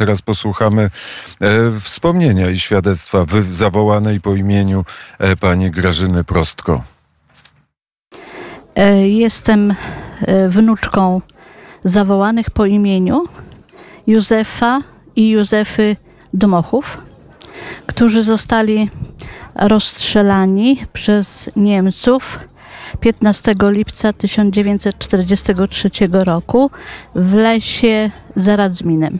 Teraz posłuchamy e, wspomnienia i świadectwa zawołanej po imieniu e, pani Grażyny Prostko. E, Jestem wnuczką zawołanych po imieniu Józefa i Józefy Dmochów, którzy zostali rozstrzelani przez Niemców 15 lipca 1943 roku w lesie za Radzminem.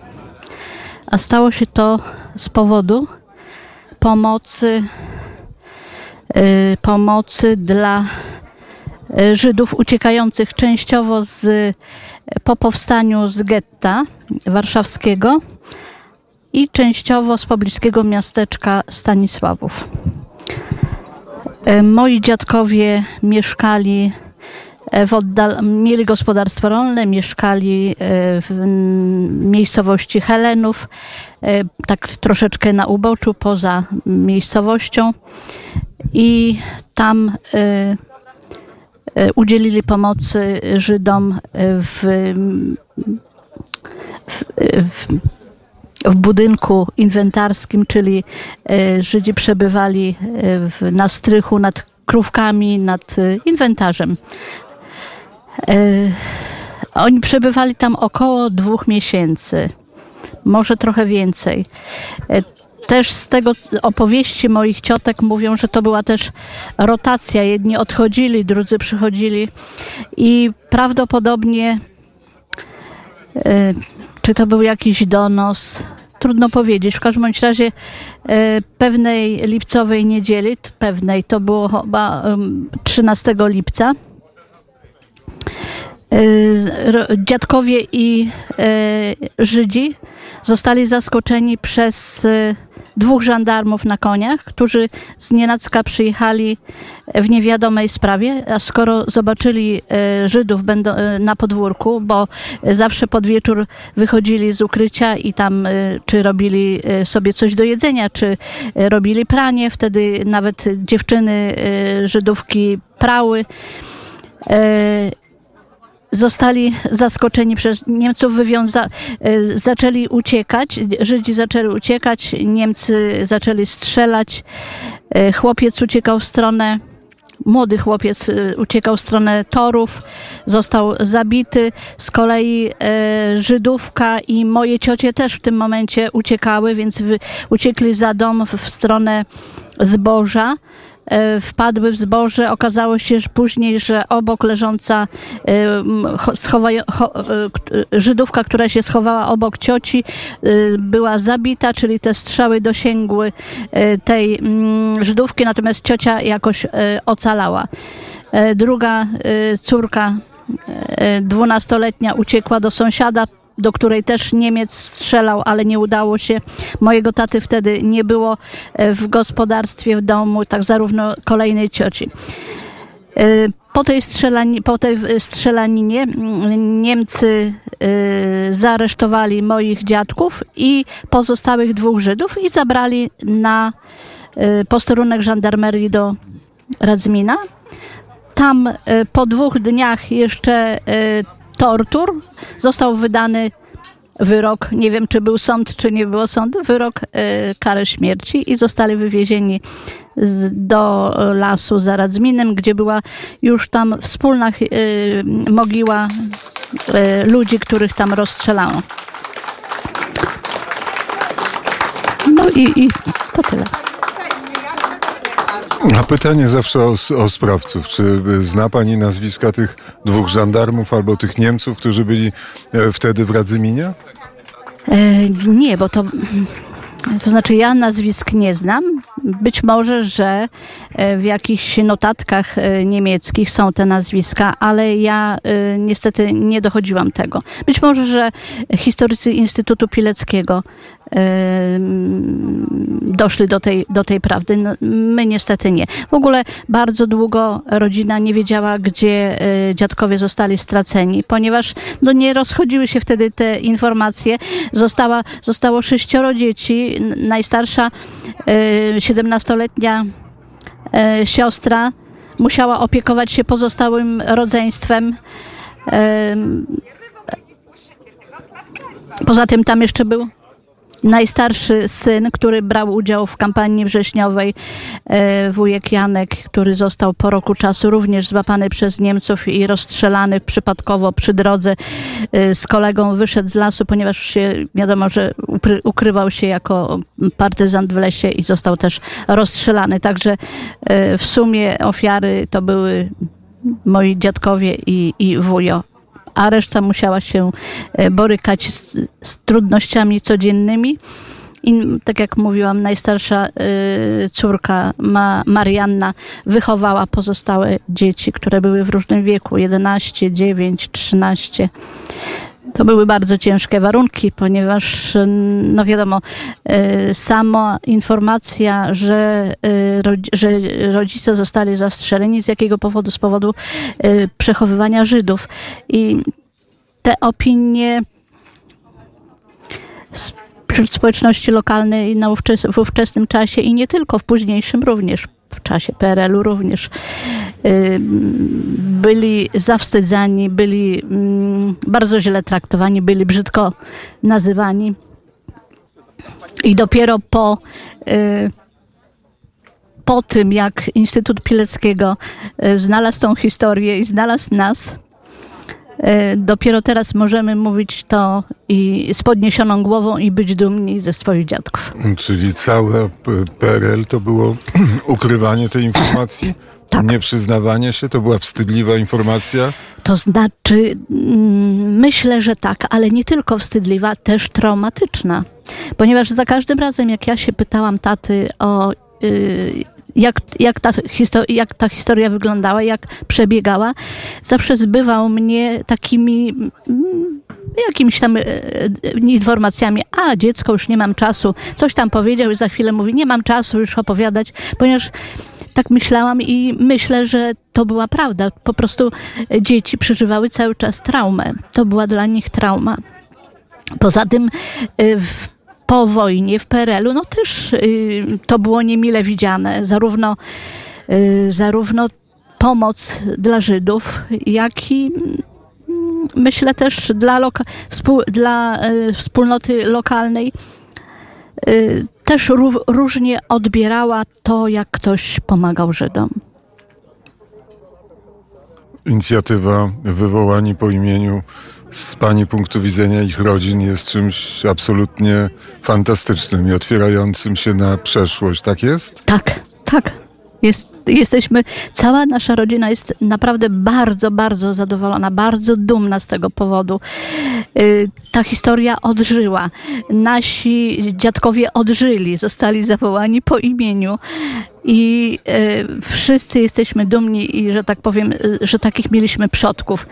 A stało się to z powodu pomocy, y, pomocy dla y, Żydów uciekających częściowo z, po powstaniu z getta warszawskiego i częściowo z pobliskiego miasteczka Stanisławów. E, Moi dziadkowie mieszkali w oddal- mieli gospodarstwo rolne, mieszkali e, w miejscowości Helenów, e, tak troszeczkę na uboczu, poza miejscowością i tam e, e, udzielili pomocy Żydom w, w, w budynku inwentarskim, czyli e, Żydzi przebywali e, na strychu nad krówkami, nad e, inwentarzem. E, Oni przebywali tam około dwóch miesięcy, może trochę więcej. E, Też z tego opowieści moich ciotek mówią, że to była też rotacja. Jedni odchodzili, drudzy przychodzili i prawdopodobnie e, czy to był jakiś donos? Trudno powiedzieć. W każdym razie pewnej lipcowej niedzieli, pewnej, to było chyba em, 13 lipca, dziadkowie i e, Żydzi zostali zaskoczeni przez e, dwóch żandarmów na koniach, którzy z nienacka przyjechali w niewiadomej sprawie, a skoro zobaczyli e, Żydów e, na podwórku, bo e, zawsze pod wieczór wychodzili z ukrycia i tam e, czy robili e, sobie coś do jedzenia, czy e, robili pranie, wtedy nawet dziewczyny e, Żydówki prały. Zostali zaskoczeni przez Niemców, wywiąza- e, zaczęli uciekać, Żydzi zaczęli uciekać, Niemcy zaczęli strzelać. E, Chłopiec uciekał w stronę, młody chłopiec e, uciekał w stronę torów, został zabity. Z kolei Żydówka i moje ciocie też w tym momencie uciekały, więc uciekli za dom w, w stronę zboża wpadły w zboże. Okazało się że później, że obok leżąca e, cho- e, e, Żydówka, która się schowała obok cioci, e, była zabita, czyli te strzały dosięgły e, tej Żydówki, natomiast ciocia jakoś e, ocalała. E, Druga e, córka, e, dwunastoletnia, uciekła do sąsiada, do której też Niemiec strzelał, ale nie udało się. Mojego taty wtedy nie było e, w gospodarstwie, w domu, tak zarówno kolejnej cioci. E, Po tej, strzelani, po tej strzelaninie Niemcy e, zaaresztowali moich dziadków i pozostałych dwóch Żydów i zabrali na posterunek żandarmerii do Radzmina. Tam po dwóch dniach jeszcze tortur został wydany wyrok, nie wiem czy był sąd, czy nie było sądu, wyrok e, kary śmierci i zostali wywiezieni z, do lasu za Radzminem, gdzie była już tam wspólna e, mogiła e, ludzi, których tam rozstrzelano. No i, i to tyle. A pytanie zawsze o, o sprawców. Czy y, zna pani nazwiska tych dwóch żandarmów albo tych Niemców, którzy byli e, wtedy w Radzyminie? E, nie, bo to. To znaczy, ja nazwisk nie znam. Być może, że e, w jakichś notatkach niemieckich są te nazwiska, ale ja niestety nie dochodziłam tego. Być może, że historycy Instytutu Pileckiego doszli do tej, do tej prawdy. No, my niestety nie. W ogóle bardzo długo rodzina nie wiedziała, gdzie e, dziadkowie zostali straceni, ponieważ no, nie rozchodziły się wtedy te informacje. Została, zostało sześcioro dzieci. Najstarsza, e, 17-letnia e, siostra musiała opiekować się pozostałym rodzeństwem. Em, Poza tym tam jeszcze był najstarszy syn, który brał udział w kampanii wrześniowej, e, wujek Janek, który został po roku czasu również złapany przez Niemców i rozstrzelany przypadkowo przy drodze e, z kolegą wyszedł z lasu, ponieważ się wiadomo, że ukrywał się jako partyzant w lesie i został też rozstrzelany. Także e, w sumie ofiary to były moi dziadkowie i, i wujo a reszta musiała się e, borykać z, z trudnościami codziennymi. I tak jak mówiłam, najstarsza y, córka ma, Marianna wychowała pozostałe dzieci, które były w różnym wieku 11, 9, 13. To były bardzo ciężkie warunki, ponieważ, no wiadomo, y, sama informacja, że, y, że rodzice zostali zastrzeleni, z jakiego powodu? Z powodu y, przechowywania Żydów. I te opinie wśród społeczności lokalnej na ówczes, w ówczesnym czasie i nie tylko, w późniejszym również, w czasie PRL-u również, byli zawstydzani, byli mm, bardzo źle traktowani, byli brzydko nazywani. I dopiero po, y, po tym, jak Instytut Pileckiego y, znalazł tą historię i znalazł nas, y, dopiero teraz możemy mówić to i z podniesioną głową i być dumni ze swoich dziadków. Czyli całe PRL to było ukrywanie tej informacji? Tak. Nieprzyznawanie się to była wstydliwa informacja? To znaczy, mm, myślę, że tak, ale nie tylko wstydliwa, też traumatyczna. Ponieważ za każdym razem, jak ja się pytałam taty o. Jak, jak, ta jak ta historia wyglądała, jak przebiegała, zawsze zbywał mnie takimi mm, jakimiś tam e, e, informacjami, a dziecko już nie mam czasu, coś tam powiedział i za chwilę mówi, nie mam czasu już opowiadać, ponieważ tak myślałam i myślę, że to była prawda. Po prostu dzieci przeżywały cały czas traumę. To była dla nich trauma. Poza tym y, w, po wojnie w PRL-u no też y, to było niemile widziane. Zarówno, y, zarówno pomoc dla Żydów, jak i mm, myślę też dla, współ- dla wspólnoty lokalnej Y, też różnie odbierała to, jak ktoś pomagał Żydom. Inicjatywa wywołani po imieniu z Pani punktu widzenia ich rodzin jest czymś absolutnie fantastycznym i otwierającym się na przeszłość, tak jest? Tak, tak. Jest jesteśmy, cała nasza rodzina jest naprawdę bardzo, bardzo zadowolona, bardzo dumna z tego powodu. Y, ta historia odżyła. Nasi dziadkowie odżyli, zostali zawołani po imieniu. I y, wszyscy jesteśmy dumni i, że tak powiem, y, że takich mieliśmy przodków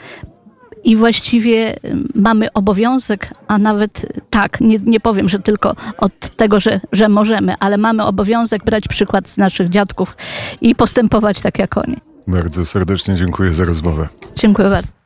i właściwie mamy obowiązek, a nawet tak, nie, nie powiem, że tylko od tego, że, że możemy, ale mamy obowiązek brać przykład z naszych dziadków i postępować tak jak oni. Bardzo serdecznie dziękuję za rozmowę. Dziękuję bardzo.